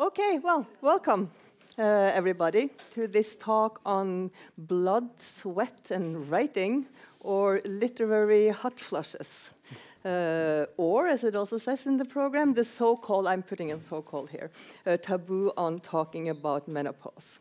Okay, well, welcome uh, everybody to this talk on blood, sweat, and writing, or literary hot flushes. Uh, or, as it also says in the program, the so called, I'm putting in so called here, uh, taboo on talking about menopause.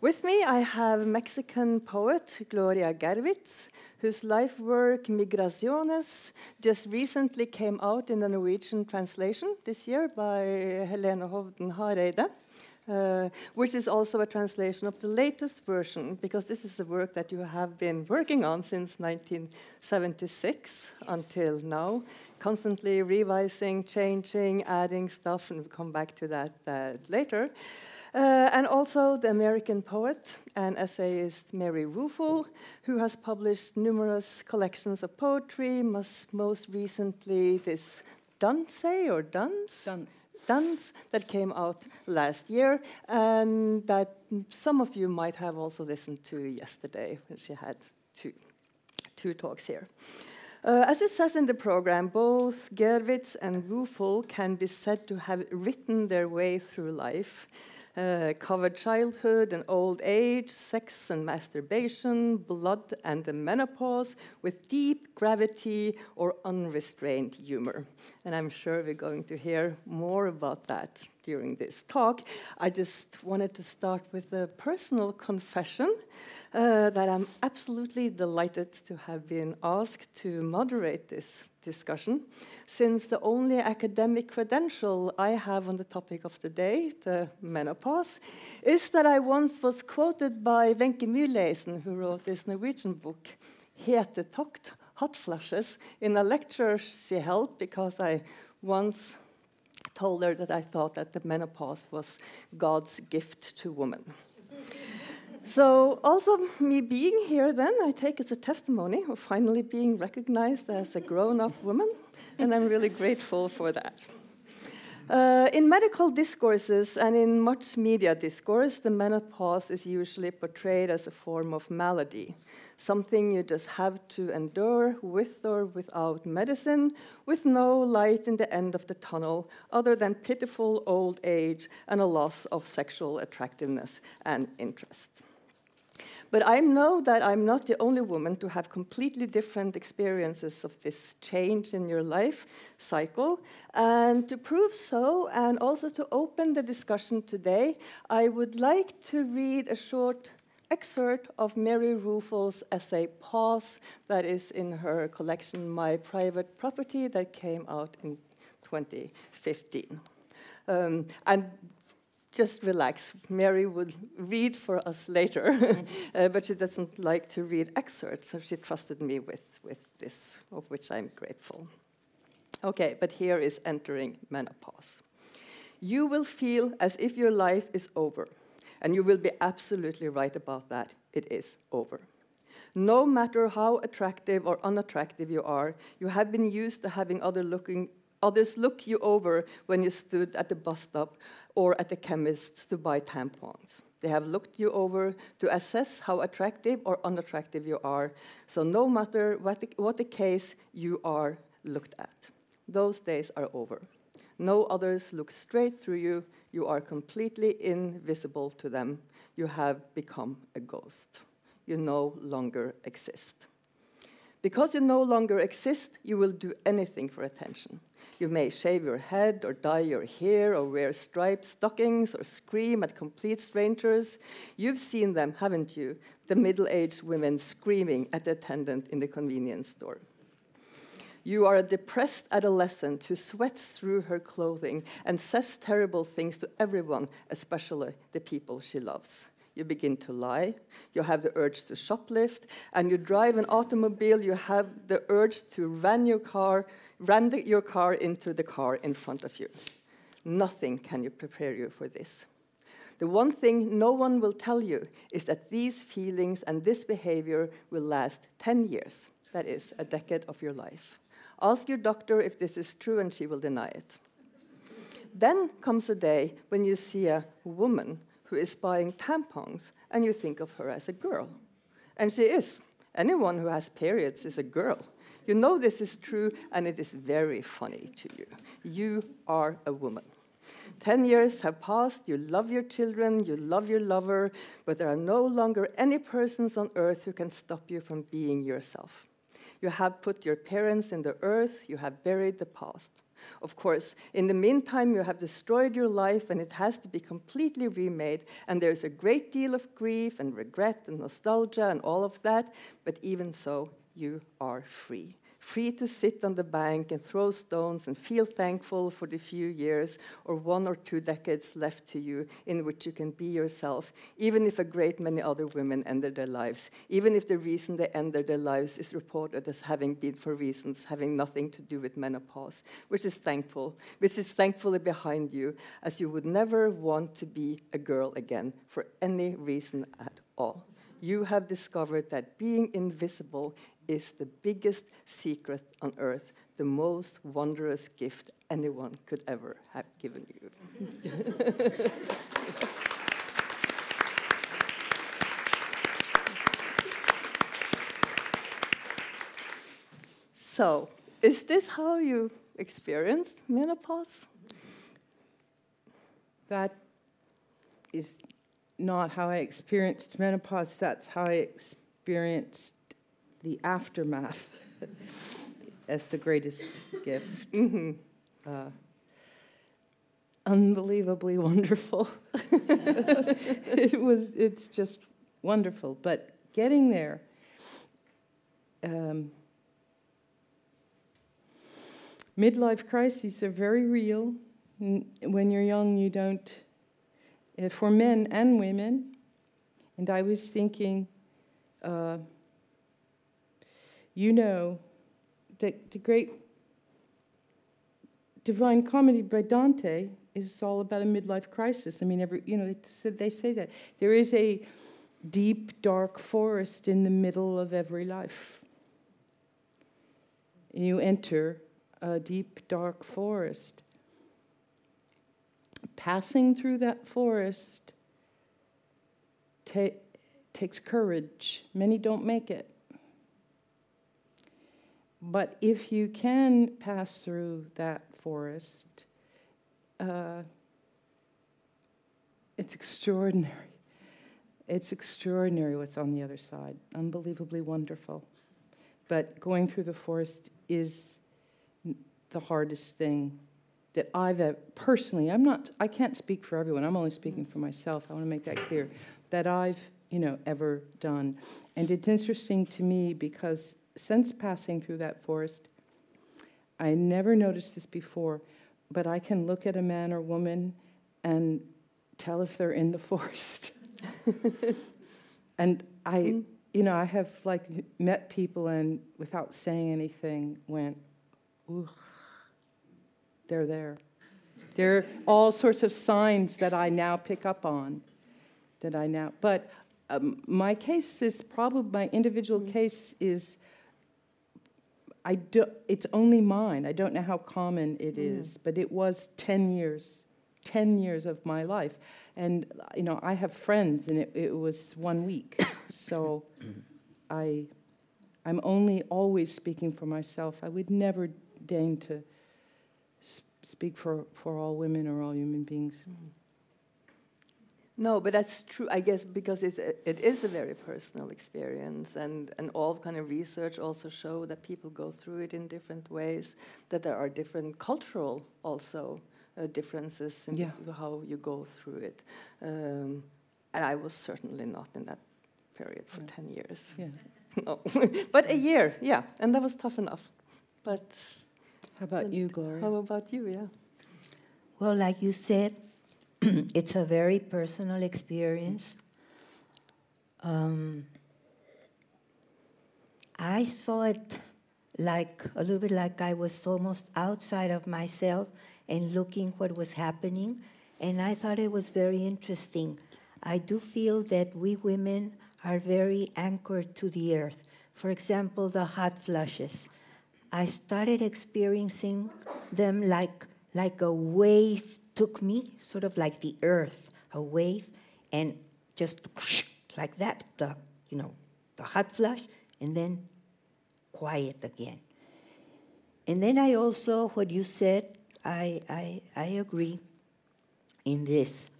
With me, I have Mexican poet Gloria Gervitz, whose life work Migraciones just recently came out in a Norwegian translation this year by Helene Hovden Hareide. Uh, which is also a translation of the latest version, because this is a work that you have been working on since 1976 until now, constantly revising, changing, adding stuff, and we'll come back to that uh, later. Uh, and also the American poet and essayist Mary Ruefle, who has published numerous collections of poetry, most, most recently this Dunce or Duns? Duns. Duns that came out last year, and that some of you might have also listened to yesterday when she had two, two talks here. Uh, as it says in the program, both Gervitz and Ruefle can be said to have written their way through life uh, covered childhood and old age, sex and masturbation, blood and the menopause, with deep gravity or unrestrained humor. And I'm sure we're going to hear more about that during this talk. I just wanted to start with a personal confession uh, that I'm absolutely delighted to have been asked to moderate this discussion, since the only academic credential I have on the topic of the day, the menopause, is that I once was quoted by Wenche Mühleisen, who wrote this Norwegian book, Hetetokt, Hot Flushes, in a lecture she held because I once told her that I thought that the menopause was God's gift to women. So, also, me being here then, I take as a testimony of finally being recognized as a grown up woman, and I'm really grateful for that. Uh, in medical discourses and in much media discourse, the menopause is usually portrayed as a form of malady, something you just have to endure with or without medicine, with no light in the end of the tunnel other than pitiful old age and a loss of sexual attractiveness and interest. But I know that I'm not the only woman to have completely different experiences of this change in your life cycle. And to prove so, and also to open the discussion today, I would like to read a short excerpt of Mary Ruefle's essay Pause, that is in her collection My Private Property, that came out in 2015. Um, and just relax. Mary would read for us later, mm-hmm. uh, but she doesn't like to read excerpts, so she trusted me with, with this, of which I'm grateful. Okay, but here is entering menopause. You will feel as if your life is over, and you will be absolutely right about that. It is over. No matter how attractive or unattractive you are, you have been used to having other looking, others look you over when you stood at the bus stop or at the chemist's to buy tampons. They have looked you over to assess how attractive or unattractive you are. So, no matter what the, what the case, you are looked at. Those days are over. No others look straight through you. You are completely invisible to them. You have become a ghost. You no longer exist. Because you no longer exist, you will do anything for attention. You may shave your head, or dye your hair, or wear striped stockings, or scream at complete strangers. You've seen them, haven't you? The middle aged women screaming at the attendant in the convenience store. You are a depressed adolescent who sweats through her clothing and says terrible things to everyone, especially the people she loves you begin to lie, you have the urge to shoplift, and you drive an automobile, you have the urge to ram your car, ram the, your car into the car in front of you. Nothing can you prepare you for this. The one thing no one will tell you is that these feelings and this behavior will last 10 years. That is, a decade of your life. Ask your doctor if this is true, and she will deny it. Then comes a day when you see a woman who is buying tampons, and you think of her as a girl. And she is. Anyone who has periods is a girl. You know this is true, and it is very funny to you. You are a woman. Ten years have passed, you love your children, you love your lover, but there are no longer any persons on earth who can stop you from being yourself. You have put your parents in the earth, you have buried the past. Of course, in the meantime, you have destroyed your life and it has to be completely remade. And there's a great deal of grief and regret and nostalgia and all of that, but even so, you are free free to sit on the bank and throw stones and feel thankful for the few years or one or two decades left to you in which you can be yourself, even if a great many other women ended their lives, even if the reason they ended their lives is reported as having been for reasons having nothing to do with menopause, which is thankful, which is thankfully behind you, as you would never want to be a girl again for any reason at all you have discovered that being invisible is the biggest secret on earth, the most wondrous gift anyone could ever have given you. so, is this how you experienced menopause? That is not how I experienced menopause, that's how I experienced the aftermath as the greatest gift. Mm-hmm. Uh, unbelievably wonderful. it was. It's just wonderful. But getting there. Um, midlife crises are very real. When you're young, you don't. Uh, for men and women, and I was thinking. Uh, you know that the great Divine Comedy by Dante is all about a midlife crisis. I mean, every you know they say that there is a deep, dark forest in the middle of every life. You enter a deep, dark forest. Passing through that forest ta- takes courage. Many don't make it. But if you can pass through that forest, uh, it's extraordinary. It's extraordinary what's on the other side. Unbelievably wonderful. But going through the forest is the hardest thing that I've personally, I'm not, I can't speak for everyone, I'm only speaking for myself, I want to make that clear, that I've, you know, ever done. And it's interesting to me because since passing through that forest, I never noticed this before, but I can look at a man or woman and tell if they're in the forest. and I, mm. you know, I have like met people and without saying anything went, ooh, they're there. There are all sorts of signs that I now pick up on. That I now, but um, my case is probably my individual mm. case is I do, it's only mine. I don't know how common it mm. is, but it was 10 years, 10 years of my life. And, you know, I have friends, and it, it was one week. so I, I'm only always speaking for myself. I would never deign to speak for, for all women or all human beings. Mm. No, but that's true, I guess, because it's a, it is a very personal experience, and, and all kind of research also show that people go through it in different ways, that there are different cultural also uh, differences in yeah. how you go through it. Um, and I was certainly not in that period for yeah. 10 years. Yeah. no, but a year, yeah, and that was tough enough. But how about you, Gloria? How about you, yeah? Well, like you said, it's a very personal experience. Um, I saw it like a little bit like I was almost outside of myself and looking what was happening, and I thought it was very interesting. I do feel that we women are very anchored to the earth. For example, the hot flushes. I started experiencing them like like a wave took me sort of like the earth, a wave, and just like that, the you know, the hot flush, and then quiet again. And then I also, what you said, I, I, I agree. in this.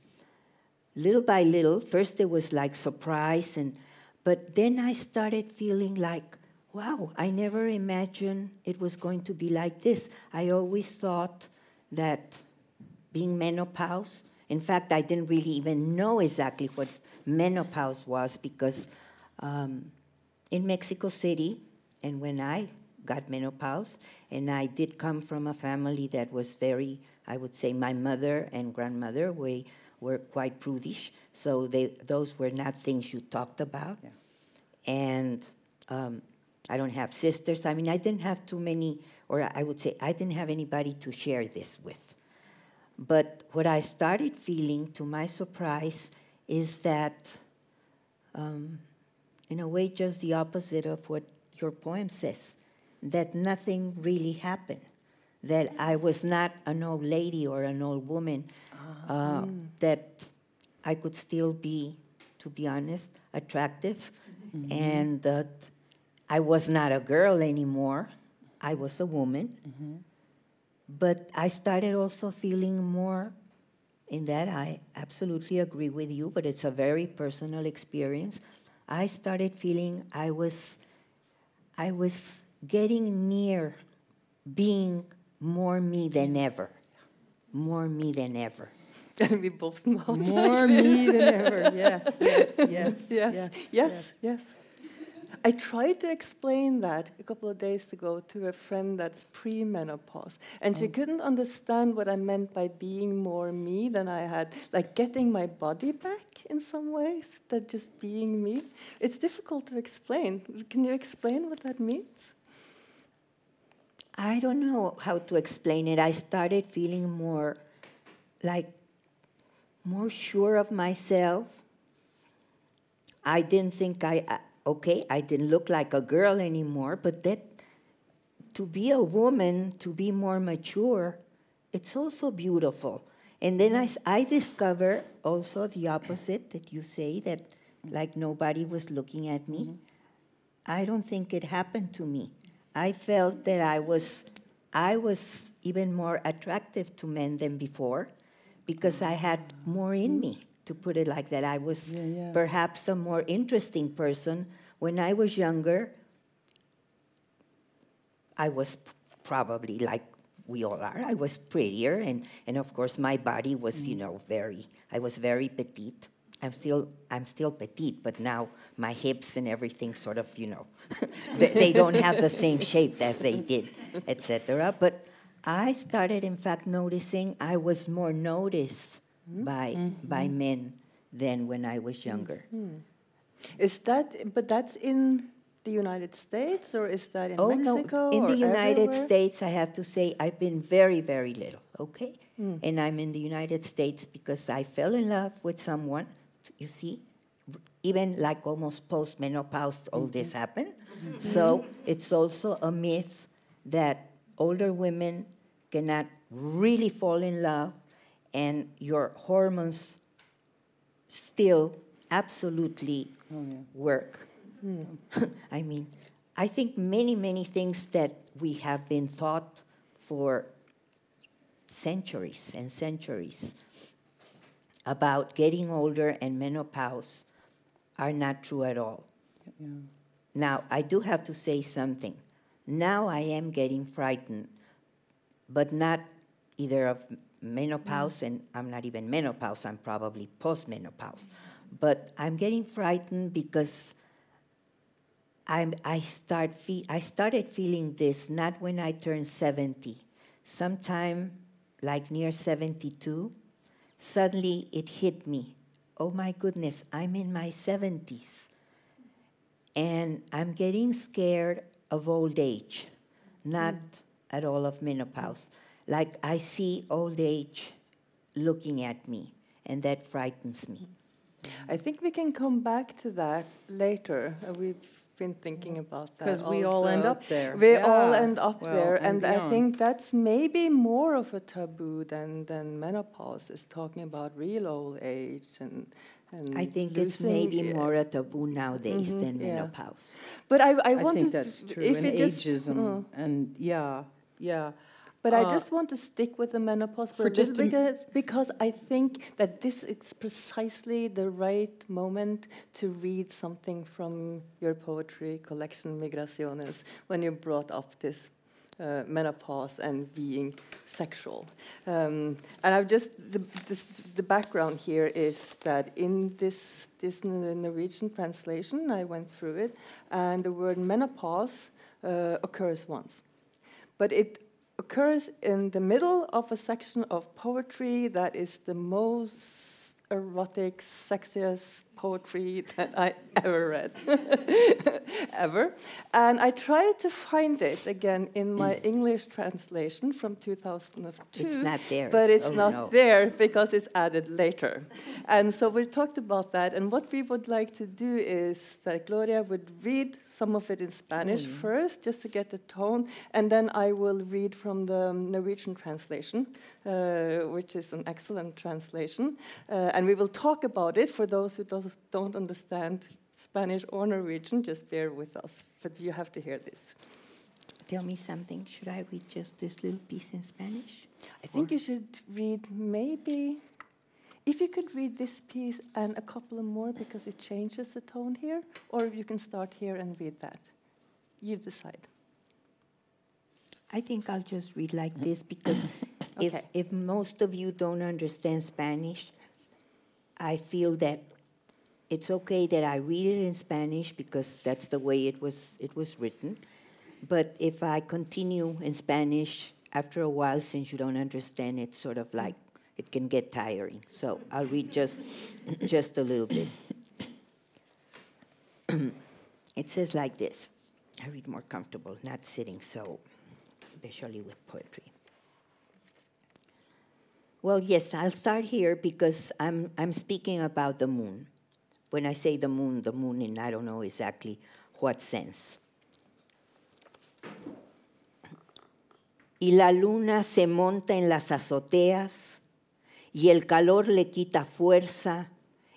Little by little, first it was like surprise, and but then I started feeling like, wow, I never imagined it was going to be like this. I always thought that being menopause, in fact, I didn't really even know exactly what menopause was because um, in Mexico City, and when I got menopause, and I did come from a family that was very, I would say, my mother and grandmother we were quite prudish, so they, those were not things you talked about. Yeah. And um, I don't have sisters. I mean, I didn't have too many, or I would say, I didn't have anybody to share this with. But what I started feeling, to my surprise, is that, um, in a way, just the opposite of what your poem says that nothing really happened, that I was not an old lady or an old woman, uh, that I could still be, to be honest, attractive, and that I was not a girl anymore, I was a woman. Mm-hmm. But I started also feeling more in that I absolutely agree with you, but it's a very personal experience. I started feeling I was I was getting near being more me than ever. More me than ever. And we both know. More me than ever. Yes, yes, yes, yes, yes, yes. I tried to explain that a couple of days ago to a friend that's premenopause, and she oh. couldn't understand what I meant by being more me than I had, like getting my body back in some ways, that just being me. It's difficult to explain. Can you explain what that means? I don't know how to explain it. I started feeling more like more sure of myself. I didn't think I, okay, I didn't look like a girl anymore, but that to be a woman, to be more mature, it's also beautiful. And then I, I discover also the opposite that you say that like nobody was looking at me. Mm-hmm. I don't think it happened to me. I felt that I was I was even more attractive to men than before because I had more in me, to put it like that. I was Yeah, yeah. perhaps a more interesting person. When I was younger, I was probably like we all are. I was prettier, and, and of course, my body was, you mm. know, very, I was very petite. I'm still, I'm still petite, but now my hips and everything sort of, you know, they, they don't have the same shape as they did, etc. But I started, in fact, noticing I was more noticed Mm-hmm. by, by mm-hmm. men than when I was younger. Mm-hmm. Is that, but that's in the United States or is that in oh Mexico? no! In the United everywhere? States, I have to say I've been very, very little. Okay, mm. and I'm in the United States because I fell in love with someone. You see, even like almost post menopause, all this happened. So it's also a myth that older women cannot really fall in love, and your hormones still absolutely Oh, yeah. work. I mean, I think many, many things that we have been taught for centuries and centuries about getting older and menopause are not true at all. Yeah. Now, I do have to say something. Now I am getting frightened, but not either of menopause, mm. and I'm not even menopause, I'm probably postmenopause. But I'm getting frightened because I'm, I, start fe- I started feeling this not when I turned 70, sometime like near 72. Suddenly it hit me. Oh my goodness, I'm in my 70s and I'm getting scared of old age, not mm. at all of menopause. Like I see old age looking at me, and that frightens me. I think we can come back to that later. Uh, we've been thinking about that because we all end up there. We all end up Well, there, and and, I think that's maybe more of a taboo than, than menopause is talking about real old age and. and I think it's maybe yeah. more a taboo nowadays Mhm, than yeah. menopause. But I, I, I want think to that's true. If and it just, ageism, Mm. and yeah, yeah. But I Uh, just want to stick with the menopause for, for just a m- bit because I think that this is precisely the right moment to read something from your poetry collection, Migraciones, when you brought up this uh, menopause and being sexual. Um, and I've just the, this, the background here is that in this this Norwegian translation, I went through it, and the word menopause uh, occurs once, but it occurs in the middle of a section of poetry that is the most erotic, sexiest poetry that I ever read. ever. And I tried to find it again in my English translation from 2002. It's not there. But it's Oh, not no. there because it's added later. and so we talked about that. And what we would like to do is that Gloria would read some of it in Spanish first, just to get the tone. And then I will read from the Norwegian translation, uh, which is an excellent translation. Uh, and we will talk about it for those who does, don't understand Spanish or Norwegian. Just bear with us. But you have to hear this. Tell me something. Should I read just this little piece in Spanish? I think you should read maybe, if you could read this piece and a couple of more because it changes the tone here, or you can start here and read that. You decide. I think I'll just read like this because if, if most of you don't understand Spanish, I feel that it's okay that I read it in Spanish because that's the way it was, it was written. But if I continue in Spanish, after a while, since you don't understand, it's sort of like it can get tiring. So I'll read just, just a little bit. it says like this. I read more comfortable, not sitting so especially with poetry. Well, yes, I'll start here because I'm, I'm speaking about the moon. When I say the moon, the moon in I don't know exactly what sense. Y la luna se monta en las azoteas y el calor le quita fuerza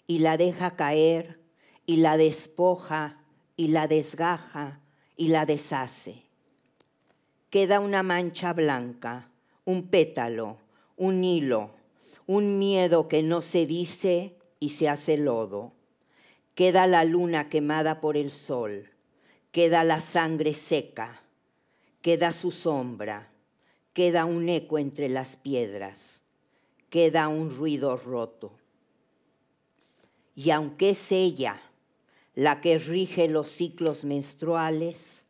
y la deja caer y la despoja y la desgaja y la deshace queda una mancha blanca, un pétalo, un hilo, un miedo que no se dice y se hace lodo. Queda la luna quemada por el sol, queda la sangre seca, queda su sombra, queda un eco entre las piedras, queda un ruido roto. Y aunque es ella la que rige los ciclos menstruales,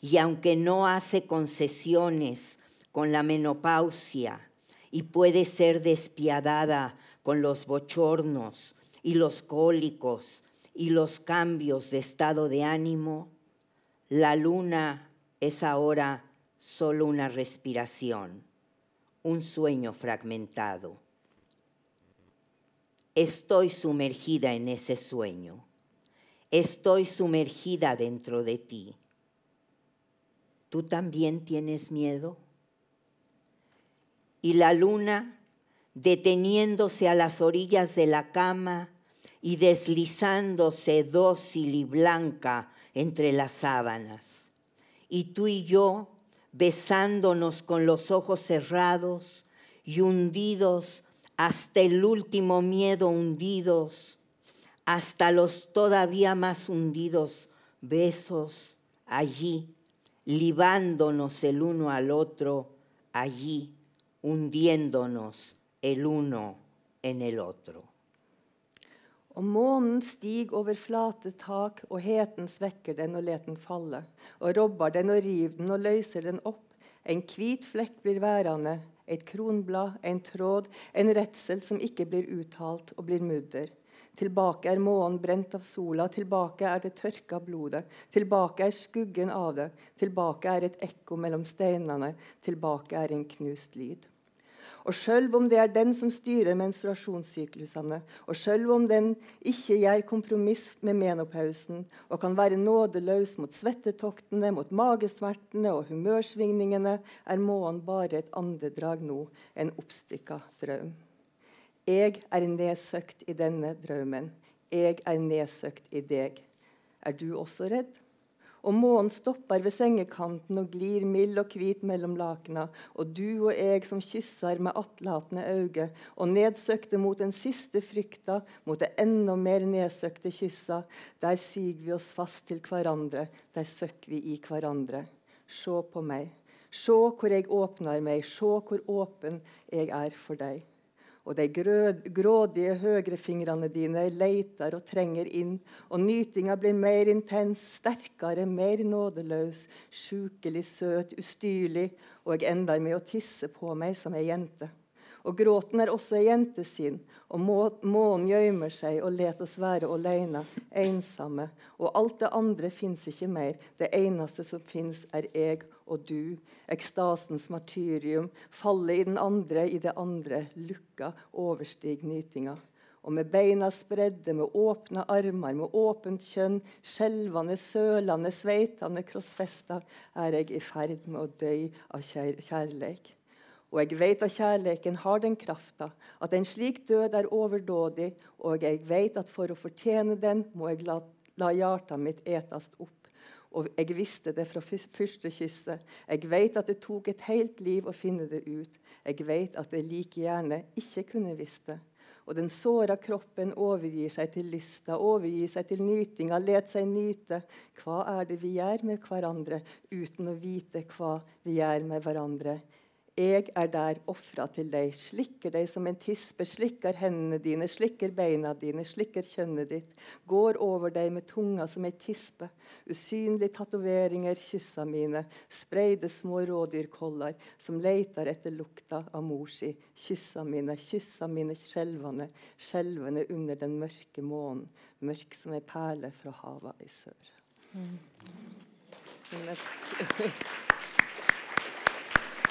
y aunque no hace concesiones con la menopausia y puede ser despiadada con los bochornos y los cólicos y los cambios de estado de ánimo, la luna es ahora solo una respiración, un sueño fragmentado. Estoy sumergida en ese sueño. Estoy sumergida dentro de ti. ¿Tú también tienes miedo? Y la luna, deteniéndose a las orillas de la cama y deslizándose dócil y blanca entre las sábanas. Y tú y yo besándonos con los ojos cerrados y hundidos hasta el último miedo hundidos, hasta los todavía más hundidos besos allí libándonos el uno al otro allí, hundiéndonos el uno en el otro. Og månen stiger over flate tak, og heten svekker den og let den falle. Og robber den og river den og løser den opp. En hvit flekk blir værende, et kronblad, en tråd, en redsel som ikke blir uttalt og blir mudder. Tilbake er månen brent av sola, tilbake er det tørka blodet. Tilbake er skuggen av det, tilbake er et ekko mellom steinene, tilbake er en knust lyd. Og sjøl om det er den som styrer menstruasjonssyklusene, og sjøl om den ikke gjør kompromiss med menopausen og kan være nådeløs mot svettetoktene, mot magesmertene og humørsvingningene, er månen bare et andedrag nå, en oppstykka drøm. Jeg er nedsøkt i denne drømmen. Jeg er nedsøkt i deg. Er du også redd? Og månen stopper ved sengekanten og glir mild og hvit mellom lakena. Og du og jeg som kysser med attlatende øyne, og nedsøkte mot den siste frykta, mot det enda mer nedsøkte kyssa. Der syg vi oss fast til hverandre, der søkker vi i hverandre. Se på meg. Se hvor jeg åpner meg, se hvor åpen jeg er for deg. Og de grådige høyrefingrene dine leiter og trenger inn, og nytinga blir mer intens, sterkere, mer nådeløs, sjukelig søt, ustyrlig, og jeg ender med å tisse på meg som ei jente. Og gråten er også ei jente sin, og månen gjømmer seg og let oss være alene, ensomme. Og alt det andre fins ikke mer. Det eneste som fins, er jeg og du. Ekstasens martyrium. Falle i den andre, i det andre. Lukka overstig nytinga. Og med beina spredde, med åpne armer, med åpent kjønn, skjelvende, sølende, sveitende, krossfesta, er jeg i ferd med å dø av kjærleik. Og jeg vet at kjærleiken har den krafta, at en slik død er overdådig, og jeg vet at for å fortjene den må jeg la, la hjarta mitt etast opp. Og jeg visste det fra første kysset. Jeg vet at det tok et helt liv å finne det ut. Jeg vet at jeg like gjerne ikke kunne visst det. Og den såra kroppen overgir seg til lysta, overgir seg til nytinga, let seg nyte. Hva er det vi gjør med hverandre uten å vite hva vi gjør med hverandre? Jeg er der ofra til deg, slikker deg som en tispe, slikker hendene dine, slikker beina dine, slikker kjønnet ditt, går over deg med tunga som ei tispe, usynlige tatoveringer, kyssa mine, spreide små rådyrkoller som leiter etter lukta av mor si, kyssa mine, kyssa mine skjelvende, skjelvende under den mørke månen, mørk som ei perle fra hava i sør. Mm.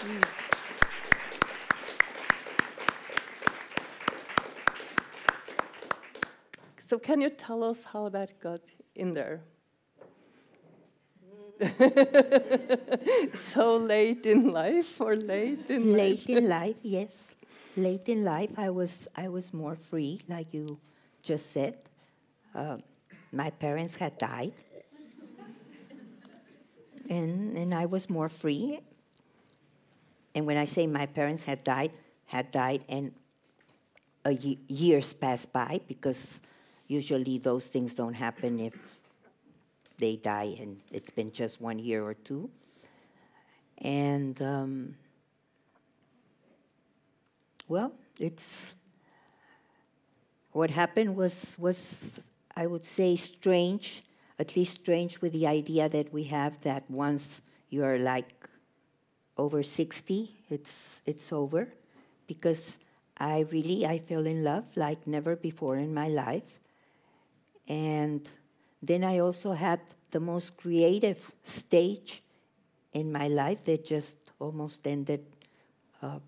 mm. So can you tell us how that got in there? so late in life or late in late life? in life yes late in life i was i was more free like you just said uh, my parents had died and and i was more free and when i say my parents had died had died and a years passed by because Usually those things don't happen if they die and it's been just one year or two. And um, well, it's what happened was was I would say strange, at least strange with the idea that we have that once you're like over 60, it's it's over because I really I fell in love like never before in my life. And then I also had the most creative stage in my life that just almost ended uh,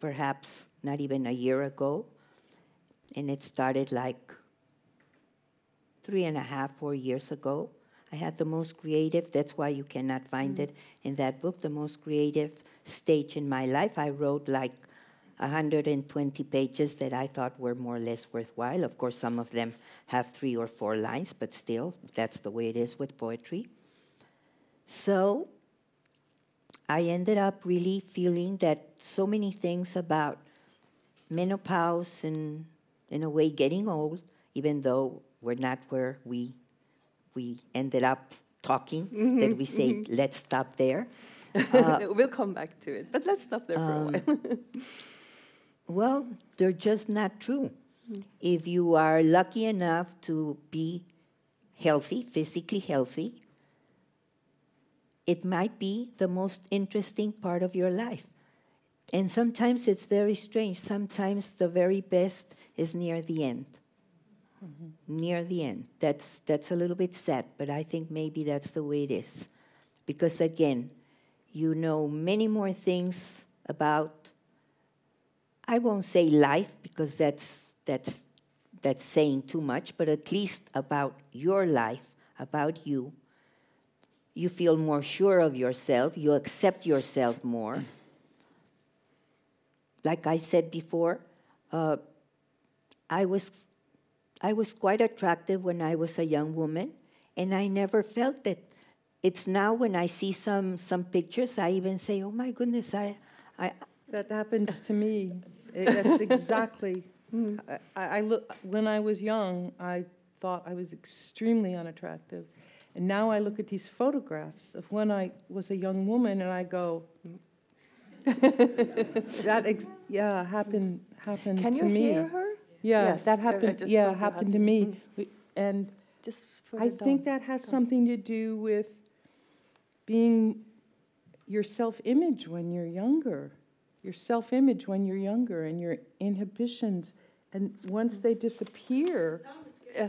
perhaps not even a year ago. And it started like three and a half, four years ago. I had the most creative, that's why you cannot find mm-hmm. it in that book, the most creative stage in my life. I wrote like 120 pages that I thought were more or less worthwhile. Of course, some of them have three or four lines, but still, that's the way it is with poetry. So I ended up really feeling that so many things about menopause and, in a way, getting old, even though we're not where we, we ended up talking, mm-hmm, that we say, mm-hmm. let's stop there. Uh, we'll come back to it, but let's stop there um, for a um, while. Well, they're just not true. Mm. If you are lucky enough to be healthy, physically healthy, it might be the most interesting part of your life. And sometimes it's very strange. Sometimes the very best is near the end. Mm-hmm. Near the end. That's, that's a little bit sad, but I think maybe that's the way it is. Because again, you know many more things about I won't say life because that's, that's, that's saying too much, but at least about your life, about you. You feel more sure of yourself, you accept yourself more. Like I said before, uh, I, was, I was quite attractive when I was a young woman, and I never felt that it's now when I see some some pictures, I even say, "Oh my goodness, I, I." That happens to me. It- That's exactly. I, I look when I was young. I thought I was extremely unattractive, and now I look at these photographs of when I was a young woman, and I go, "That ex- yeah happened happened Can to you me." hear her? Yeah, Yes, that I- I happened. just yeah, thought you had happened to- to me, mm. We- and Just I think that has something to do with being your self image when you're younger, your self image when you're younger, and your inhibitions. And once they disappear, Yeah,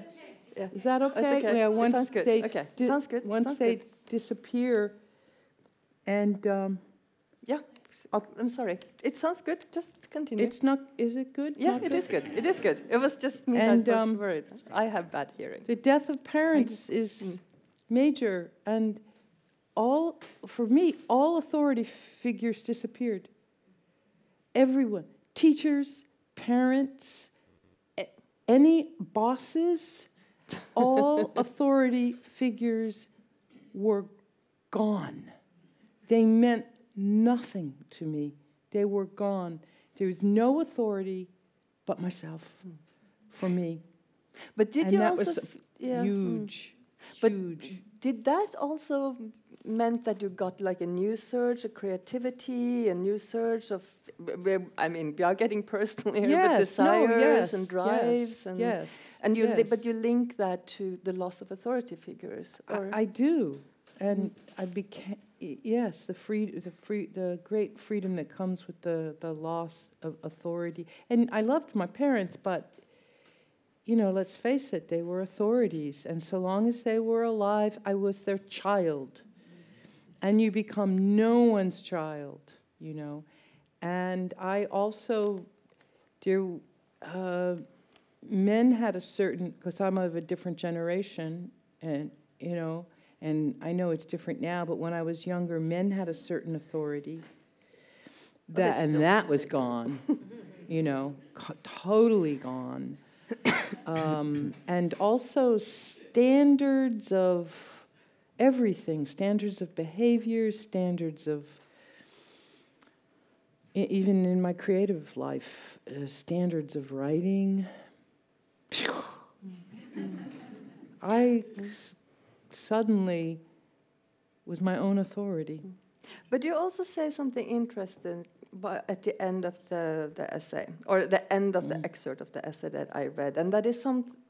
yeah. is that okay? okay. Yeah, once sounds good. they Okay. di- Sounds good. Once Sounds they good. disappear, and um, Yeah, I'm sorry. It sounds good. Just continue. it's not. Is it good? yeah, Not it is good. It is good. It was just me And, that was um, worried. I have bad hearing. The death of parents is Mm. major, and all for me, all authority figures disappeared. Everyone, teachers, parents, any bosses, all authority figures were gone. They meant nothing to me. They were gone. There was no authority but myself for me. But did and you that also was yeah, mm. huge, But huge. Did that also meant that you got like a new surge of creativity, a new surge of? I mean, we are getting personal here, but Yes, desires no, yes, and drives yes, and yes, and you, but you link that to the loss of authority figures. Or I, I do, and mm. I became yes the free the free the great freedom that comes with the the loss of authority. And I loved my parents, but you know, let's face it, they were authorities, and so long as they were alive, I was their child. And you become no one's child, you know. And I also, there, uh, men had a certain, because I'm of a different generation, and, you know, and I know it's different now, but when I was younger, men had a certain authority. That, and that was gone, you know, co- totally gone. Um, and also standards of everything, standards of behavior, standards of, even in my creative life, uh, standards of writing. I s- suddenly was my own authority. But you also say something interesting bu- at the end of the, the essay, or the end of the Mm. excerpt of the essay that I read, and that is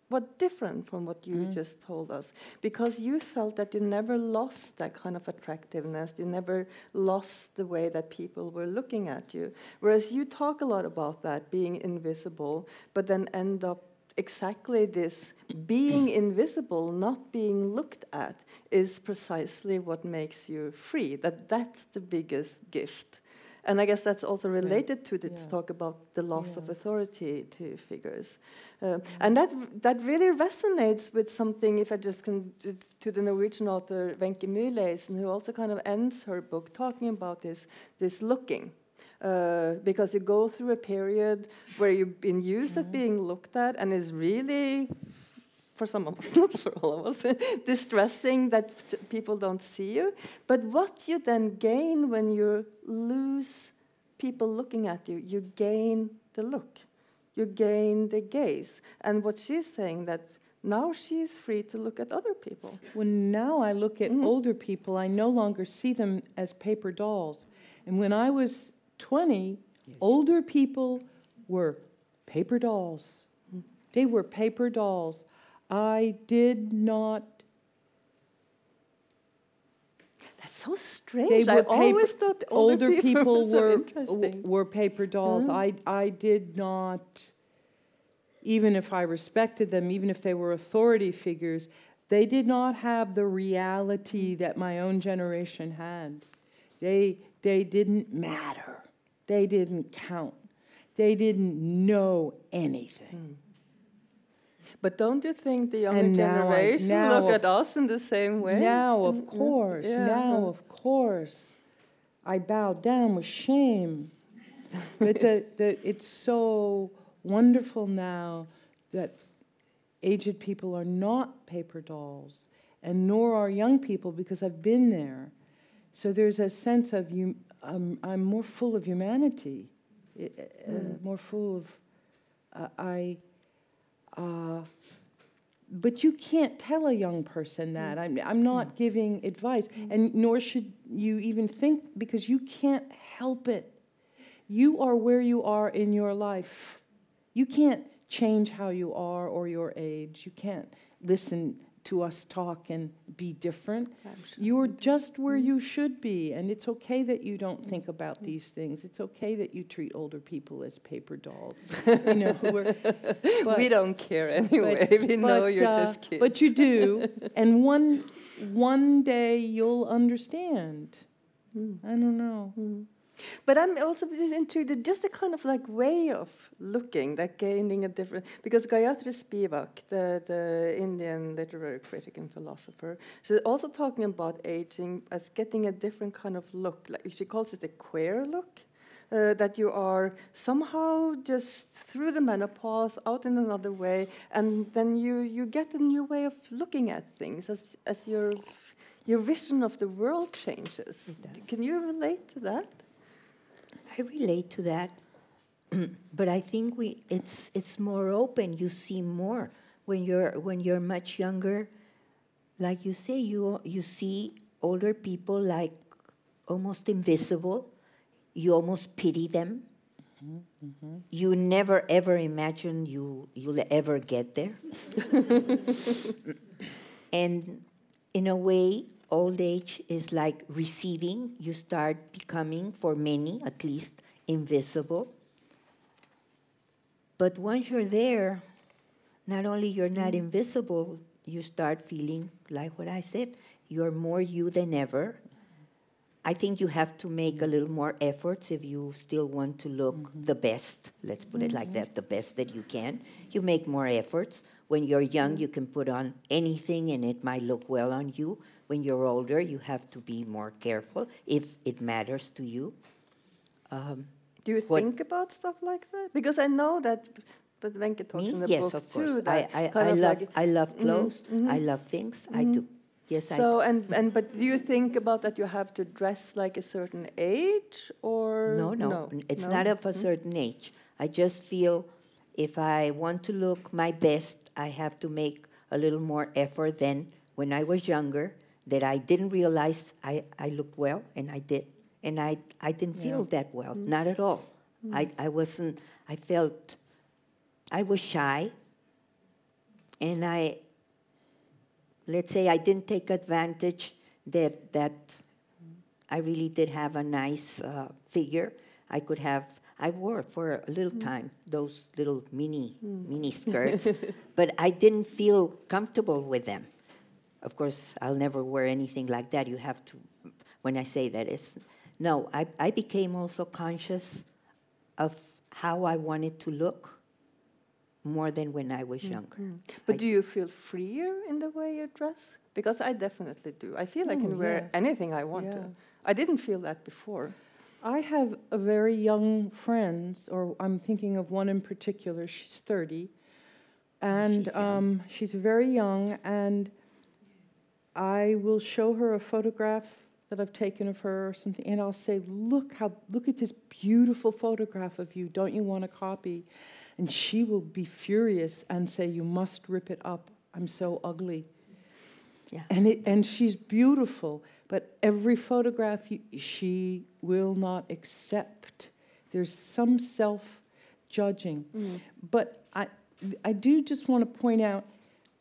somewhat different from what you Mm. just told us, because you felt that you never lost that kind of attractiveness, you never lost the way that people were looking at you. Whereas you talk a lot about that being invisible, but then end up exactly this being invisible, not being looked at, is precisely what makes you free. That that's the biggest gift. And I guess that's also related to this Yeah. talk about the loss of authority to figures, uh, and that that really resonates with something. If I just can to, the Norwegian author Wenche Mühleisen, who also kind of ends her book talking about this this looking, uh, because you go through a period where you've been used at being looked at, and it's really, for some of us, not for all of us, distressing that people don't see you. But what you then gain when you lose people looking at you, you gain the look, you gain the gaze. And what she's saying that now she's free to look at other people. When now I look at Mhm. older people, I no longer see them as paper dolls. And when I was 20, older people were paper dolls. They were paper dolls. I did not, That's so strange. They I paper- always thought older, older people were, so were, paper dolls. Mhm. I, I did not, even if I respected them, even if they were authority figures, they did not have the reality that my own generation had. They, they didn't matter. They didn't count. They didn't know anything. But don't you think the younger I- generation now look at us in the same way? Now, of course, yeah, now, of course, I bow down with shame. but the, the, it's so wonderful now that aged people are not paper dolls and nor are young people because I've been there. So there's a sense of you. Um, I'm more full of humanity, uh, mm. more full of uh, I. Uh, but you can't tell a young person that. Mm. I'm, I'm not giving advice, mm. and nor should you even think because you can't help it. You are where you are in your life. You can't change how you are or your age. You can't listen to us talk and be different. You're just where you should be, and it's okay that you don't think about these things. It's okay that you treat older people as paper dolls. you know, but, we don't care anyway. But, we know but, you're uh, just kids. But you do, and one one day you'll understand. Mm. I don't know. Mm. But I'm also intrigued just the kind of like way of looking, like gaining a different. Because Gayatri Spivak, the, the Indian literary critic and philosopher, she's also talking about aging as getting a different kind of look. Like she calls it a queer look. Uh, that you are somehow just through the menopause out in another way, and then you, you get a new way of looking at things as, as your, your vision of the world changes. Can you relate to that? I relate to that, but I think we it's it's more open. You see more when you're when you're much younger. Like you say, you you see older people like almost invisible. You almost pity them. Mm-hmm. You never ever imagine you you'll ever get there. and in a way, old age is like receding. You start becoming, for many at least, invisible. But once you're there, not only you're not mm. invisible, you start feeling like what I said, you're more you than ever. I think you have to make a little more efforts if you still want to look mm-hmm. the best. Let's put mm-hmm. it like mm-hmm. that, the best that you can. You make more efforts. When you're young, you can put on anything and it might look well on you. When you're older, you have to be more careful if it matters to you. Um, Do you think about stuff like that? Because I know that. But Wenche talks Me? in the yes, book of too. I, I, I love, like I love mm-hmm, clothes. Mm-hmm. I love things. Mm-hmm. I do. Yes, so, I So and and but do you think about that? You have to dress like a certain age, or no, no, no? it's no? not of a mm-hmm. certain age. I just feel if I want to look my best, I have to make a little more effort than when I was younger that I didn't realize I, I looked well, and I did. And I, I didn't feel yeah. that well, mm. not at all. Mm. I, I wasn't, I felt, I was shy, and I, let's say I didn't take advantage that, that I really did have a nice uh, figure. I could have, I wore for a little mm. time those little mini, mm. mini skirts, but I didn't feel comfortable with them. Of course, I'll never wear anything like that. You have to, when I say that, it's, no, I, I became also conscious of how I wanted to look more than when I was mm-hmm. younger. But I do you feel freer in the way you dress? Because I definitely do. I feel I can oh, wear anything I want yeah. to. I didn't feel that before. I have a very young friends, or I'm thinking of one in particular. She's 30, and she's, um, she's very young, and I will show her a photograph that I've taken of her or something, and I'll say, "Look how look at this beautiful photograph of you. Don't you want a copy?" And she will be furious and say, "You must rip it up. I'm so ugly." Yeah. And it, and she's beautiful, but every photograph you, she will not accept. There's some self judging, mm. but I I do just want to point out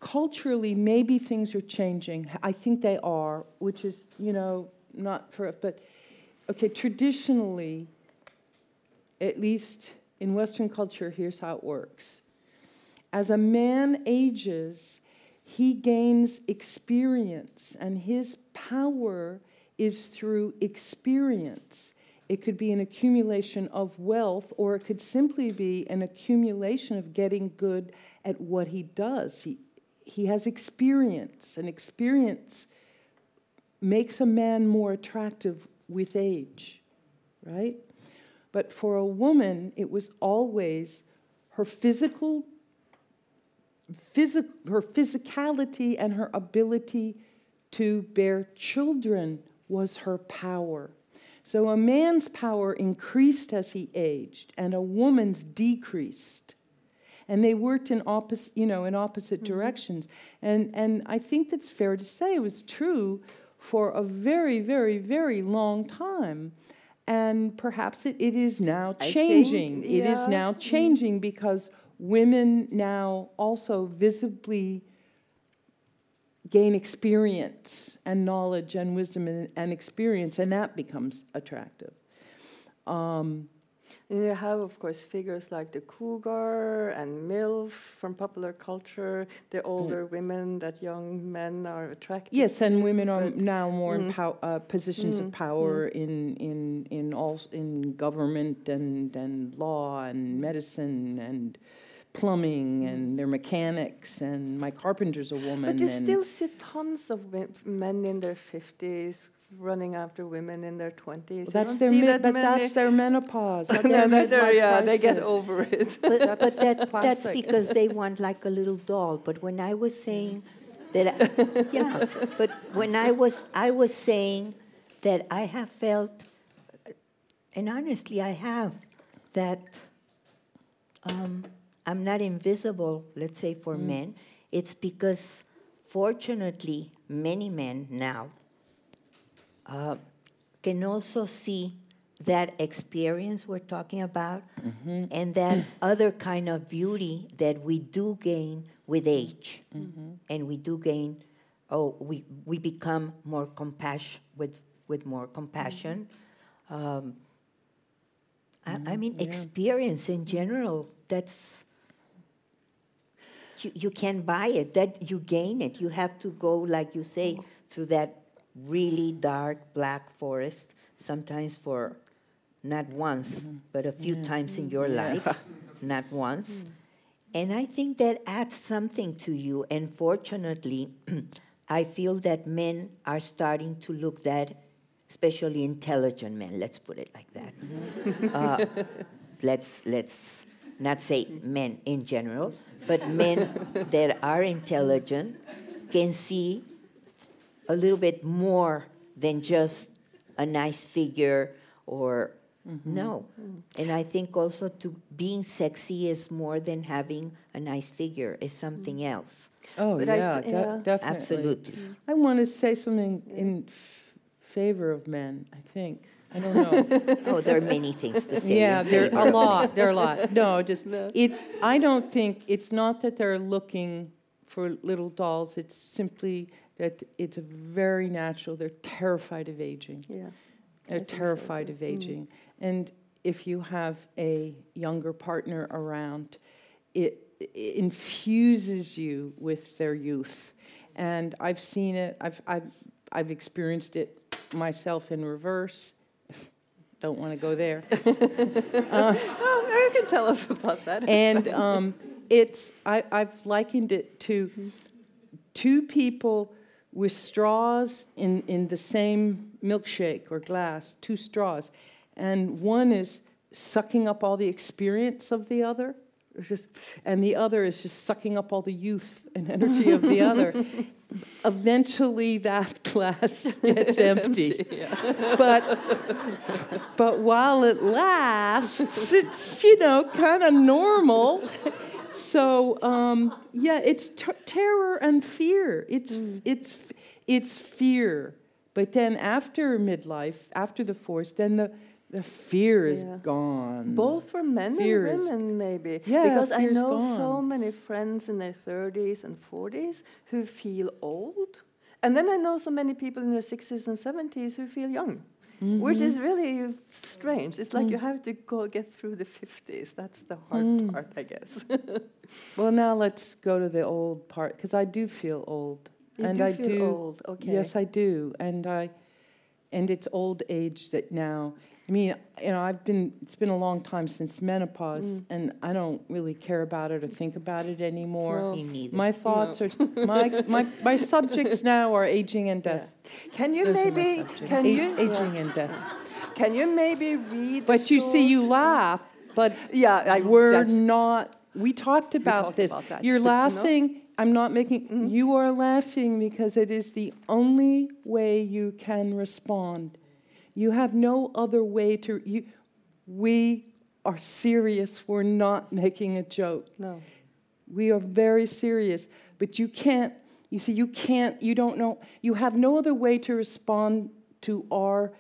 culturally, maybe things are changing. I think they are, which is, you know, not for, but okay, traditionally, at least in Western culture, here's how it works. As a man ages, he gains experience, and his power is through experience. It could be an accumulation of wealth, or it could simply be an accumulation of getting good at what he does. He, he has experience, and experience makes a man more attractive with age, right? But for a woman, it was always her physical, phys- her physicality and her ability to bear children was her power. So a man's power increased as he aged, and a woman's decreased. And they worked in opposite, you know, in opposite Mm-hmm. directions. And, and I think that's fair to say it was true for a very, very, very long time. And perhaps it, it is now I think, changing. It is now changing because women now also visibly gain experience and knowledge and wisdom and, and experience, and that becomes attractive. Um, And you have, of course, figures like the cougar and MILF from popular culture, the older women that young men are attracted Mm. yes, and women are now more in Mm. pow- uh, positions Mm, of power in in in all in government and and law and medicine and plumbing and they're mechanics and my carpenter's a woman. But you still see tons of men in their 50s running after women in their 20s. Well, that's their see mi- that but that's their menopause. That's yeah, their they're- yeah, they get over it. But, but That's that, that's because they want like a little doll. But when I was saying that, I, yeah, but when I was, I was saying that I have felt, and honestly, I have, that um, I'm not invisible, let's say, for men. It's because, fortunately, many men now uh, can also see that experience we're talking about and that other kind of beauty that we do gain with age. And we do gain oh we, we become more compassion with, with more compassion. Um, I, I mean experience in general that's you, you can buy it that you gain it. You have to go like you say through that really dark black forest sometimes for not once mm-hmm. but a few mm-hmm. times in your life not once. Mm. And i think that adds something to you. And fortunately i feel that men are starting to look that especially intelligent men let's put it like that. Mm-hmm. Uh, let's let's not say men in general, but men that are intelligent can see a little bit more than just a nice figure or mm-hmm. no. And I think also to being sexy is more than having a nice figure. It's something mm. else. Oh But yeah, th- de- yeah. definitely. Absolutely. I want to say something in f- favor of men. I think I don't know. Oh, there are many things to say. yeah, there are a lot. There are a lot. No, just No. it's. I don't think it's not that they're looking for little dolls. It's simply that it's very natural. They're terrified of aging. yeah. They're so, terrified too. of aging. And if you have a younger partner around, it, it infuses you with their youth. And I've seen it, I've, I've, I've experienced it myself in reverse. Don't want to go there. Oh, you can tell us about that. and um, it's I, I've likened it to two people with straws in, in the same milkshake or glass, two straws, and one is sucking up all the experience of the other, just, and the other is just sucking up all the youth and energy of the other. Eventually, that glass gets empty. But but while it lasts, it's you know kind of normal. So um, yeah, it's t- terror and fear. It's it's it's fear. But then after midlife, after the force, then the the fear is Yeah. gone. Both for men Fear and women, maybe. Yeah, because I know so many friends in their 30s and 40s who feel old. And then I know so many people in their 60s and 70s who feel young, which is mm-hmm. really strange. It's like you mm. have to go get through the 50s. That's the hard mm. part, I guess. Well, now let's go to the old part because I do feel old, you and do I feel do. old. Okay. Yes, I do, and I, and it's old age that now. I mean, you know, I've been. It's been a long time since menopause, Mm. and I don't really care about it or think about it anymore. No. Me neither. My thoughts are my, my my subjects now are aging and Yeah. death. Can you Those maybe can A- you aging and death? can you maybe read? the But you see, you laugh, but Yeah, I, we're not. We talked about talked this. about that, You're but you know- laughing I'm not making, mm-hmm. you are laughing because it is the only way you can respond. You have no other way to, you, we are serious. We're not making a joke. No. We are very serious. But you can't, you see, you can't, you don't know, you have no other way to respond to our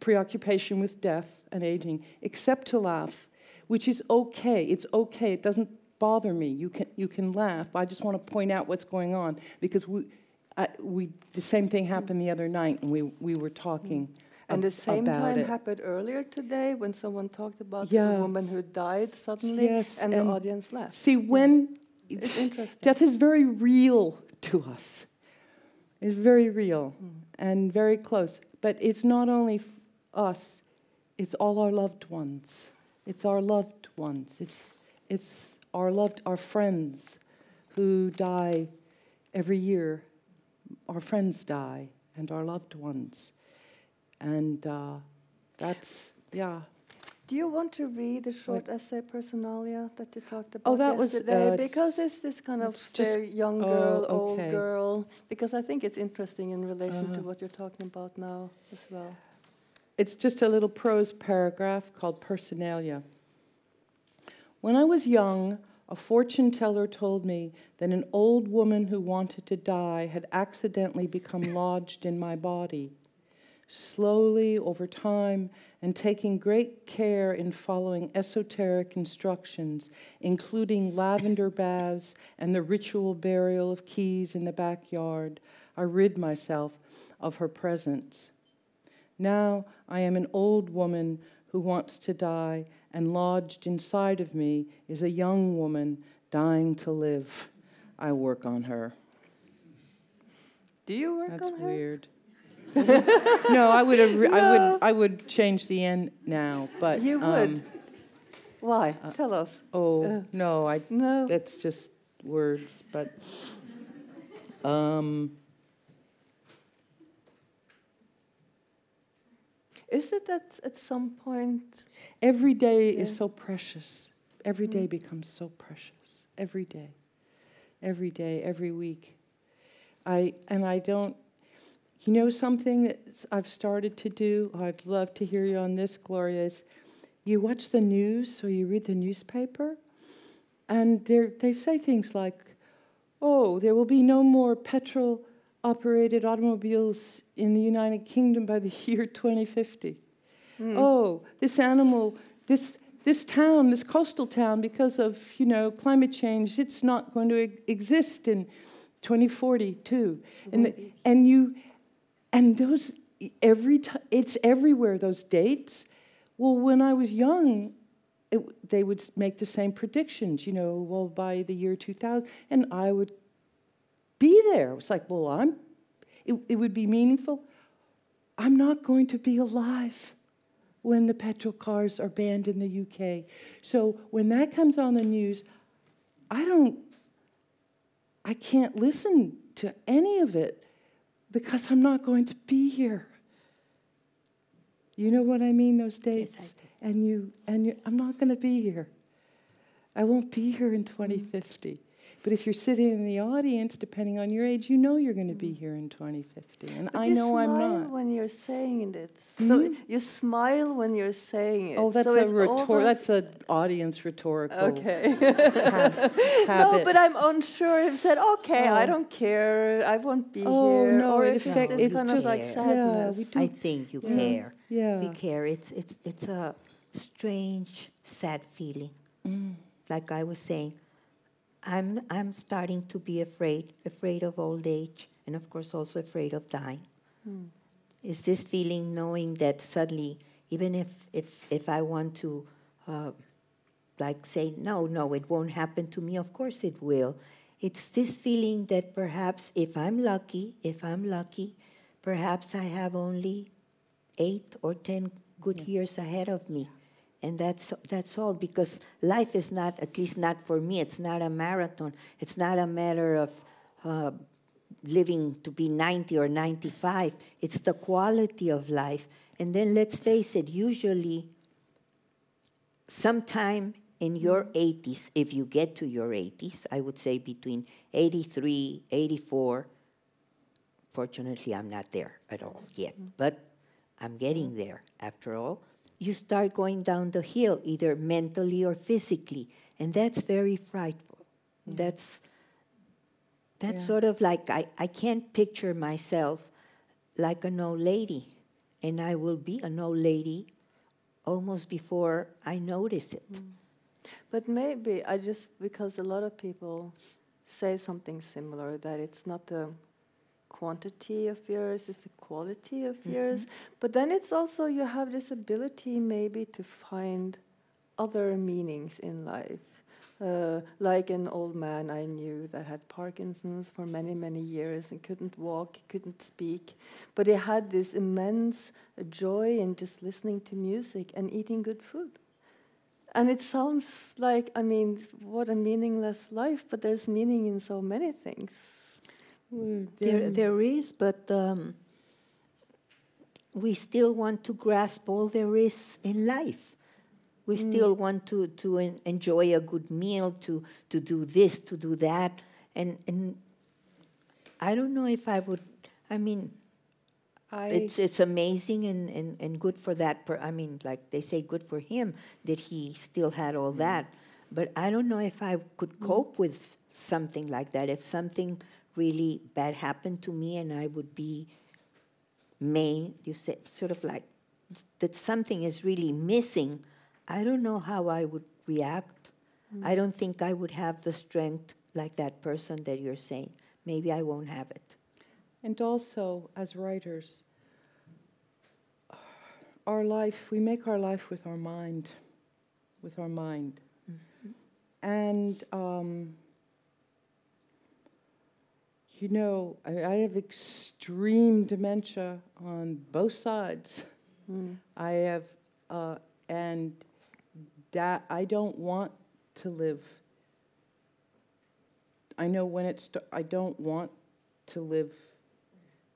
preoccupation with death and aging except to laugh, which is okay. It's okay. It doesn't bother me. You can, you can laugh. I just want to point out what's going on because we, I, we, the same thing happened the other night and we, we were talking. And the same time it. happened earlier today when someone talked about Yeah. the woman who died suddenly, Yes, and, and the audience laughed. See, when It's interesting. death is very real to us, it's very real mm. and very close. But it's not only f- us, it's all our loved ones. It's our loved ones. It's, it's our loved, our friends who die every year. Our friends die and our loved ones. And uh, that's, yeah. Do you want to read the short essay Personalia that you talked about Oh, that was, yesterday? uh, because it's this kind of just- uh, young oh, girl, old girl. Because I think it's interesting in relation to Uh-huh. what you're talking about now as well. It's just a little prose paragraph called Personalia. When I was young, a fortune teller told me that an old woman who wanted to die had accidentally become lodged in my body. Slowly, over time, and taking great care in following esoteric instructions, including lavender baths and the ritual burial of keys in the backyard, I rid myself of her presence. Now I am an old woman who wants to die, and lodged inside of me is a young woman dying to live. I work on her. Do you work That's on her? weird. no, I would have. Re- I would. I would change the end now, but You would. um, Why? Tell us. oh Uh, no, I. No. That's just words, but. Um, Is it that at some point? Every day is so precious. Every day mm. becomes so precious. Every day. Every day, every week. I and I don't you know something that I've started to do? Oh, I'd love to hear you on this, Gloria, is you watch the news or you read the newspaper and they they say things like, "Oh, there will be no more petrol operated automobiles in the United Kingdom by the year 2050." Hmm. oh, this animal, this this town, this coastal town, because of you know climate change, it's not going to e- exist in 2042. And and you, and those every time it's everywhere. Those dates. Well, when I was young, it, they would make the same predictions. You know, well by the year 2000, and I would be there. It was like, well, I'm. It, it would be meaningful. I'm not going to be alive when the petrol cars are banned in the UK. So when that comes on the news, I don't, I can't listen to any of it because I'm not going to be here. You know what I mean? Those dates, and you, and you, I'm not going to be here. I won't be here in 2050. But if you're sitting in the audience, depending on your age, you know you're going to be here in 2050. And But I know I'm smile not. when you're saying it. So Hmm? you smile when you're saying it. Oh, that's so a rhetor- that's an audience rhetorical Okay. hab- no, but I'm unsure. If said, okay, I Oh. don't care. I won't be Oh, here. no, or it if it's it kind of like sadness. we do. I think you Yeah. care. yeah. We care. It's it's it's a strange, sad feeling. Mm. Like I was saying, I'm I'm starting to be afraid, afraid of old age, and of course also afraid of dying. Is this feeling knowing that suddenly, even if if if I want to, uh, like say no, no, it won't happen to me. Of course it will. It's this feeling that perhaps if I'm lucky, if I'm lucky, perhaps I have only eight or ten good years ahead of me. And that's that's all because life is not, at least not for me, it's not a marathon. It's not a matter of uh, living to be 90 or 95. It's the quality of life. And then let's face it, usually sometime in your 80s, if you get to your 80s, I would say between 83, 84. Fortunately, I'm not there at all yet, but I'm getting there after all. You start going down the hill, either mentally or physically, and that's very frightful. That's that's Yeah. sort of like I, I can't picture myself like an old lady, and I will be an old lady almost before I notice it. Hmm. But maybe I just because a lot of people say something similar that it's not the quantity of years, it's the quality of years. But then it's also you have this ability maybe to find other meanings in life. Uh, like an old man I knew that had Parkinson's for many, many years and couldn't walk, couldn't speak. But he had this immense joy in just listening to music and eating good food. And it sounds like, I mean, what a meaningless life, but there's meaning in so many things. Mm, there, there is, but um, we still want to grasp all there is in life. We mm. still want to, to en- enjoy a good meal, to, to do this, to do that. And, and I don't know if I would, I mean, I, it's, it's amazing and, and, and good for that. Per, I mean, like they say, good for him that he still had all mm. that. But I don't know if I could cope with something like that. If something really bad happened to me and I would be main, you said, sort of like that something is really missing, I don't know how I would react. I don't think I would have the strength like that person that you're saying. Maybe I won't have it. And also, as writers, our life, we make our life with our mind, with our mind. And, um, you know, I, I have extreme dementia on both sides. I have, uh, and that I don't want to live. I know when it's, I don't want to live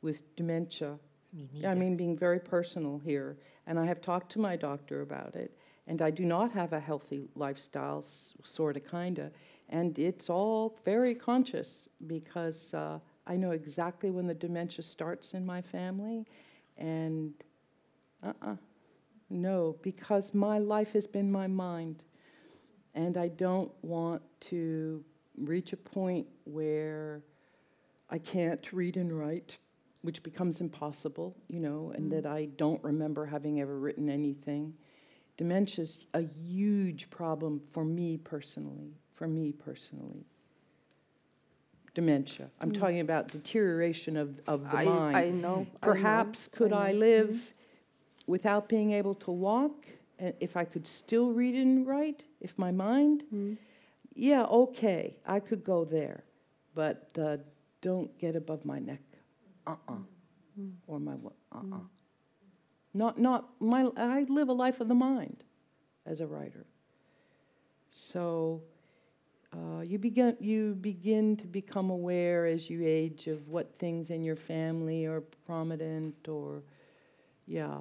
with dementia. Me I mean, being very personal here. And I have talked to my doctor about it. And I do not have a healthy lifestyle, sort of, kind of. And it's all very conscious because uh, I know exactly when the dementia starts in my family. And uh uh no, because my life has been my mind. And I don't want to reach a point where I can't read and write, which becomes impossible, you know, and that I don't remember having ever written anything. Dementia's a huge problem for me personally, for me personally. Dementia. I'm mm. talking about deterioration of, of the I, mind. I know. I know, Perhaps could I know. live without being able to walk? And if I could still read and write, if my mind, Mm. yeah, okay, I could go there, but uh, don't get above my neck, uh-uh, mm. or my uh-uh. Mm. Not, not my. I live a life of the mind, as a writer. So, uh, you begin you begin to become aware as you age of what things in your family are prominent, or, yeah.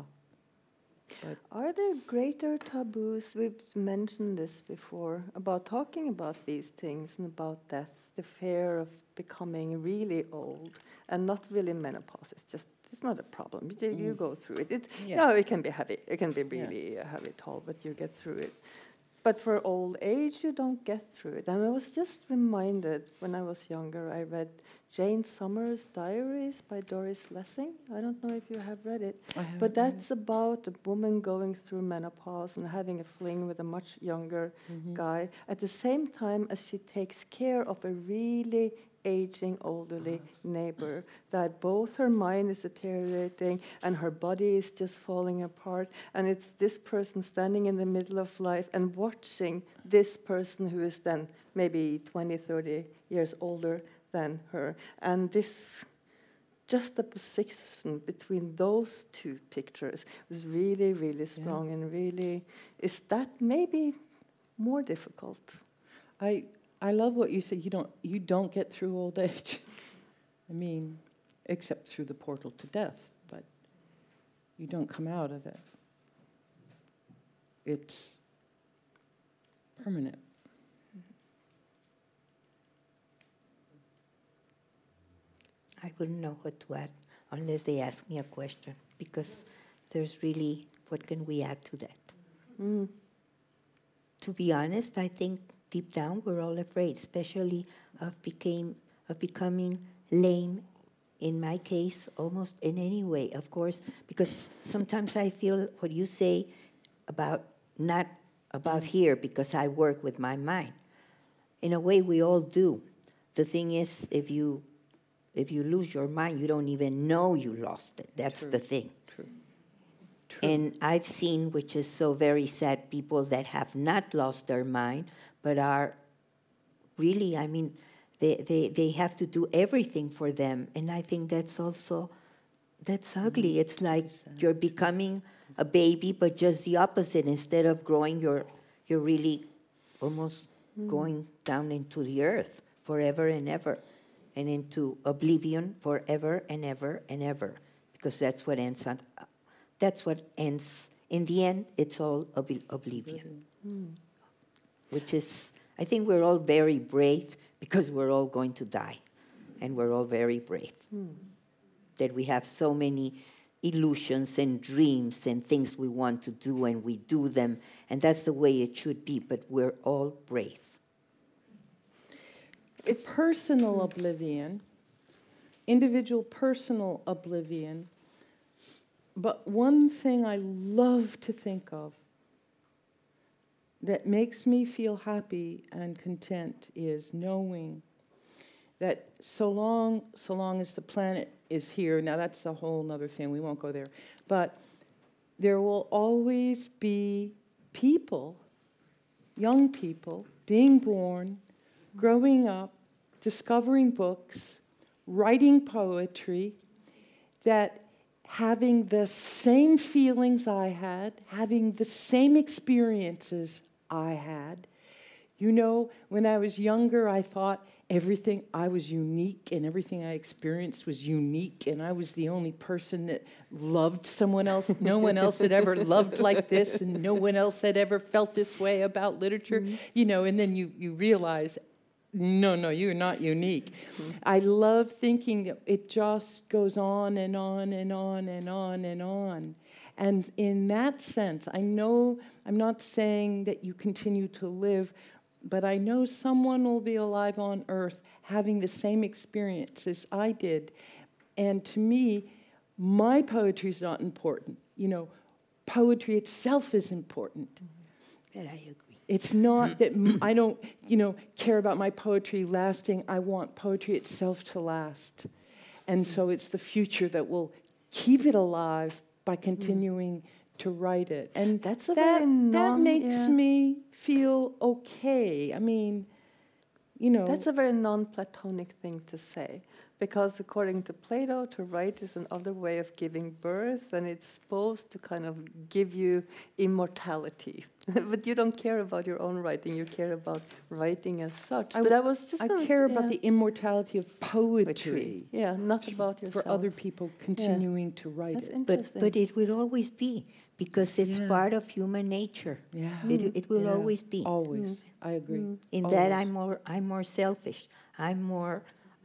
But Are there greater taboos? We've mentioned this before about talking about these things and about death, the fear of becoming really old and not really menopause. It's just it's not a problem. You, you Mm. go through it. It Yeah. yeah. it can be heavy. It can be really a heavy toll, but you get through it. But for old age, you don't get through it. And I was just reminded when I was younger, I read Jane Somers' Diaries by Doris Lessing. I don't know if you have read it. But read it. that's about a woman going through menopause and having a fling with a much younger Mhm. guy at the same time as she takes care of a really aging elderly neighbor that both her mind is deteriorating and her body is just falling apart and it's this person standing in the middle of life and watching this person who is then maybe 20 30 years older than her and this just the juxtaposition between those two pictures was really, really strong and really is that maybe more difficult. I I love what you said. You don't you don't get through old age. I mean, except through the portal to death, but you don't come out of it. It's permanent. I wouldn't know what to add unless they ask me a question because there's really what can we add to that? Mm. To be honest, I think deep down we're all afraid, especially of became of becoming lame. In my case, almost in any way, of course, because sometimes I feel what you say about not above here because I work with my mind. In a way, we all do. The thing is, if you if you lose your mind, you don't even know you lost it. That's True. the thing. True. And I've seen, which is so very sad, people that have not lost their mind, but are really, I mean, they, they, they have to do everything for them. And I think that's also, that's ugly. Mm-hmm. It's like you're becoming a baby, but just the opposite. Instead of growing, you're, you're really almost mm. going down into the earth forever and ever and into oblivion forever and ever and ever because that's what ends on, that's what ends in the end it's all ob- oblivion mm-hmm. mm. Which is i think we're all very brave because we're all going to die. And we're all very brave. That we have so many illusions and dreams and things we want to do and we do them. And that's the way it should be but we're all brave. It's personal oblivion, individual personal oblivion. But one thing I love to think of that makes me feel happy and content is knowing that so long so long as the planet is here now that's a whole other thing we won't go there but there will always be people young people being born growing up discovering books writing poetry that having the same feelings i had having the same experiences i had you know, when I was younger, I thought everything, I was unique and everything I experienced was unique, and I was the only person that loved someone else. No one else had ever loved like this, and no one else had ever felt this way about literature. Mm-hmm. You know, and then you, you realize, no, no, you're not unique. Mm-hmm. I love thinking that it just goes on and on and on and on and on. And in that sense, I know I'm not saying that you continue to live, but I know someone will be alive on earth having the same experience as I did. And to me, my poetry is not important. You know, poetry itself is important. that i agree It's not that m- I don't, you know, care about my poetry lasting. I want poetry itself to last. And so it's the future that will keep it alive by continuing to write it. And That's a that, very that makes yeah. me feel okay. I mean, you know, That's a very non Platonic thing to say, because according to Plato, to write is another way of giving birth, and it's supposed to kind of give you immortality. but you don't care about your own writing, you care about writing as such. I but w- I was just I gonna- care about the immortality of poetry, poetry. Yeah, not about yourself. for other people continuing to write That's it. but interesting. but it will always be because it's Yeah. part of human nature Yeah. it, it will Yeah. always be Always. Mm. I agree. Mm. in that i'm more i'm more selfish i'm more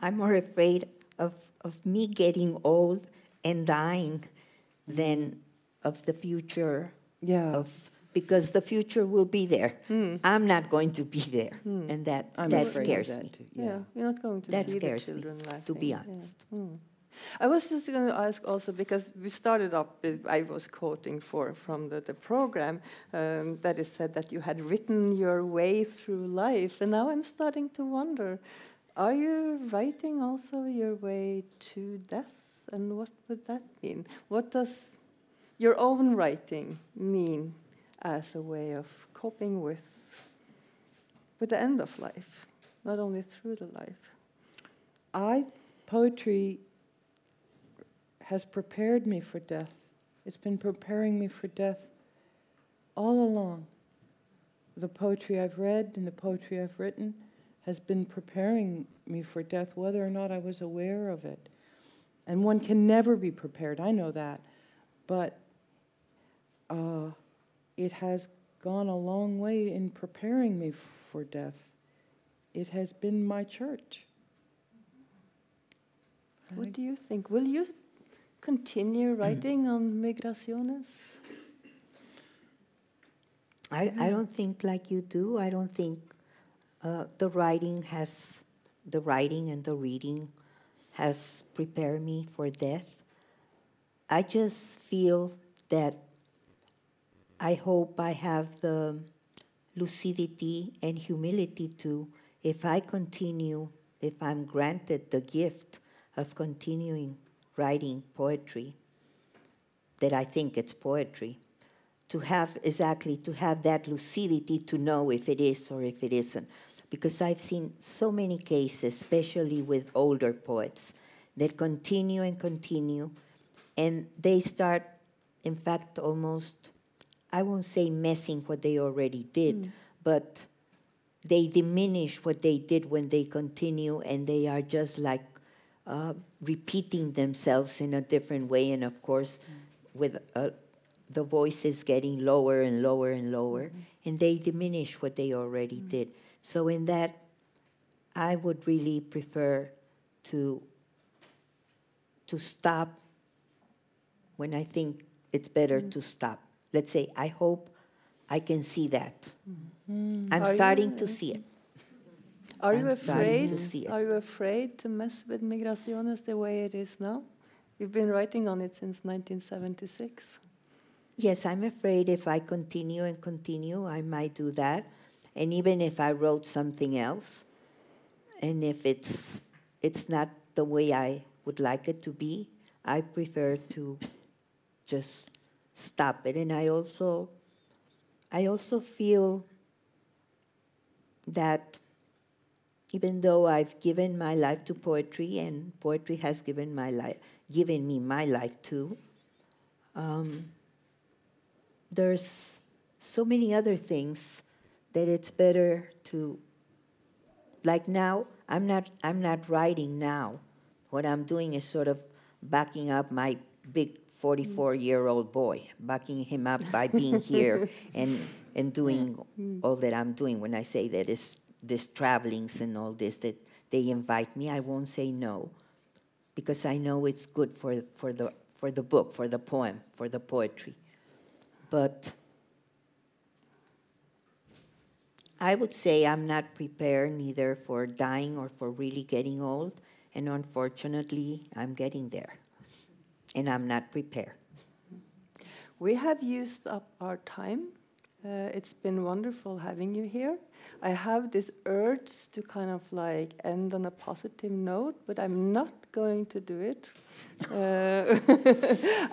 i'm more afraid of of me getting old and dying than of the future Yeah. of because the future will be there i'm not going to be there and that I'm that scares that me too. Yeah. you're not going to That see the scares me, children laughing. to be yeah. honest. Mm. I was just going to ask also because we started up. with- I was quoting for from the, the program um, that it said that you had written your way through life, and now I'm starting to wonder: Are you writing also your way to death, and what would that mean? What does your own writing mean as a way of coping with with the end of life, not only through the life? I poetry has prepared me for death. It's been preparing me for death all along. The poetry I've read and the poetry I've written has been preparing me for death, whether or not I was aware of it. And one can never be prepared, I know that. But uh, it has gone a long way in preparing me for death. It has been my church. What do you think? Will you continue writing on migraciones? I, I don't think like you do. I don't think uh, the writing has, the writing and the reading has prepared me for death. I just feel that I hope I have the lucidity and humility to, if I continue, if I'm granted the gift of continuing writing poetry, that I think it's poetry, to have exactly to have that lucidity to know if it is or if it isn't because i've seen so many cases especially with older poets that continue and continue and they start in fact almost i won't say messing what they already did mm. but they diminish what they did when they continue and they are just like uh, repeating themselves in a different way and of course mm. with a the voice is getting lower and lower and lower, mm-hmm. and they diminish what they already mm-hmm. did. So, in that, I would really prefer to, to stop when I think it's better mm-hmm. to stop. Let's say, I hope I can see that. Mm-hmm. I'm are starting you, to see it. Are I'm you afraid? Are you afraid to mess with migraciones the way it is now? You've been writing on it since 1976. Yes, I'm afraid if I continue and continue, I might do that. And even if I wrote something else, and if it's it's not the way I would like it to be, I prefer to just stop it. And I also I also feel that even though I've given my life to poetry and poetry has given my life given me my life too, um, there's so many other things that it's better to like now i'm not i'm not writing now. What i'm doing is sort of backing up my big 44 year old boy backing him up by being here and and doing mm. all that i'm doing when i say that is this travelings and all this that they invite me i won't say no. Because i know it's good for for the for the book for the poem for the poetry. But I would say I'm not prepared neither for dying or for really getting old. And unfortunately, I'm getting there. And I'm not prepared. We have used up our time. Uh, it's been wonderful having you here. I have this urge to kind of like end on a positive note, but I'm not going to do it. Uh,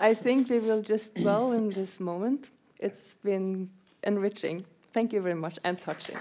I think we will just dwell in this moment. It's been enriching. Thank you very much and touching.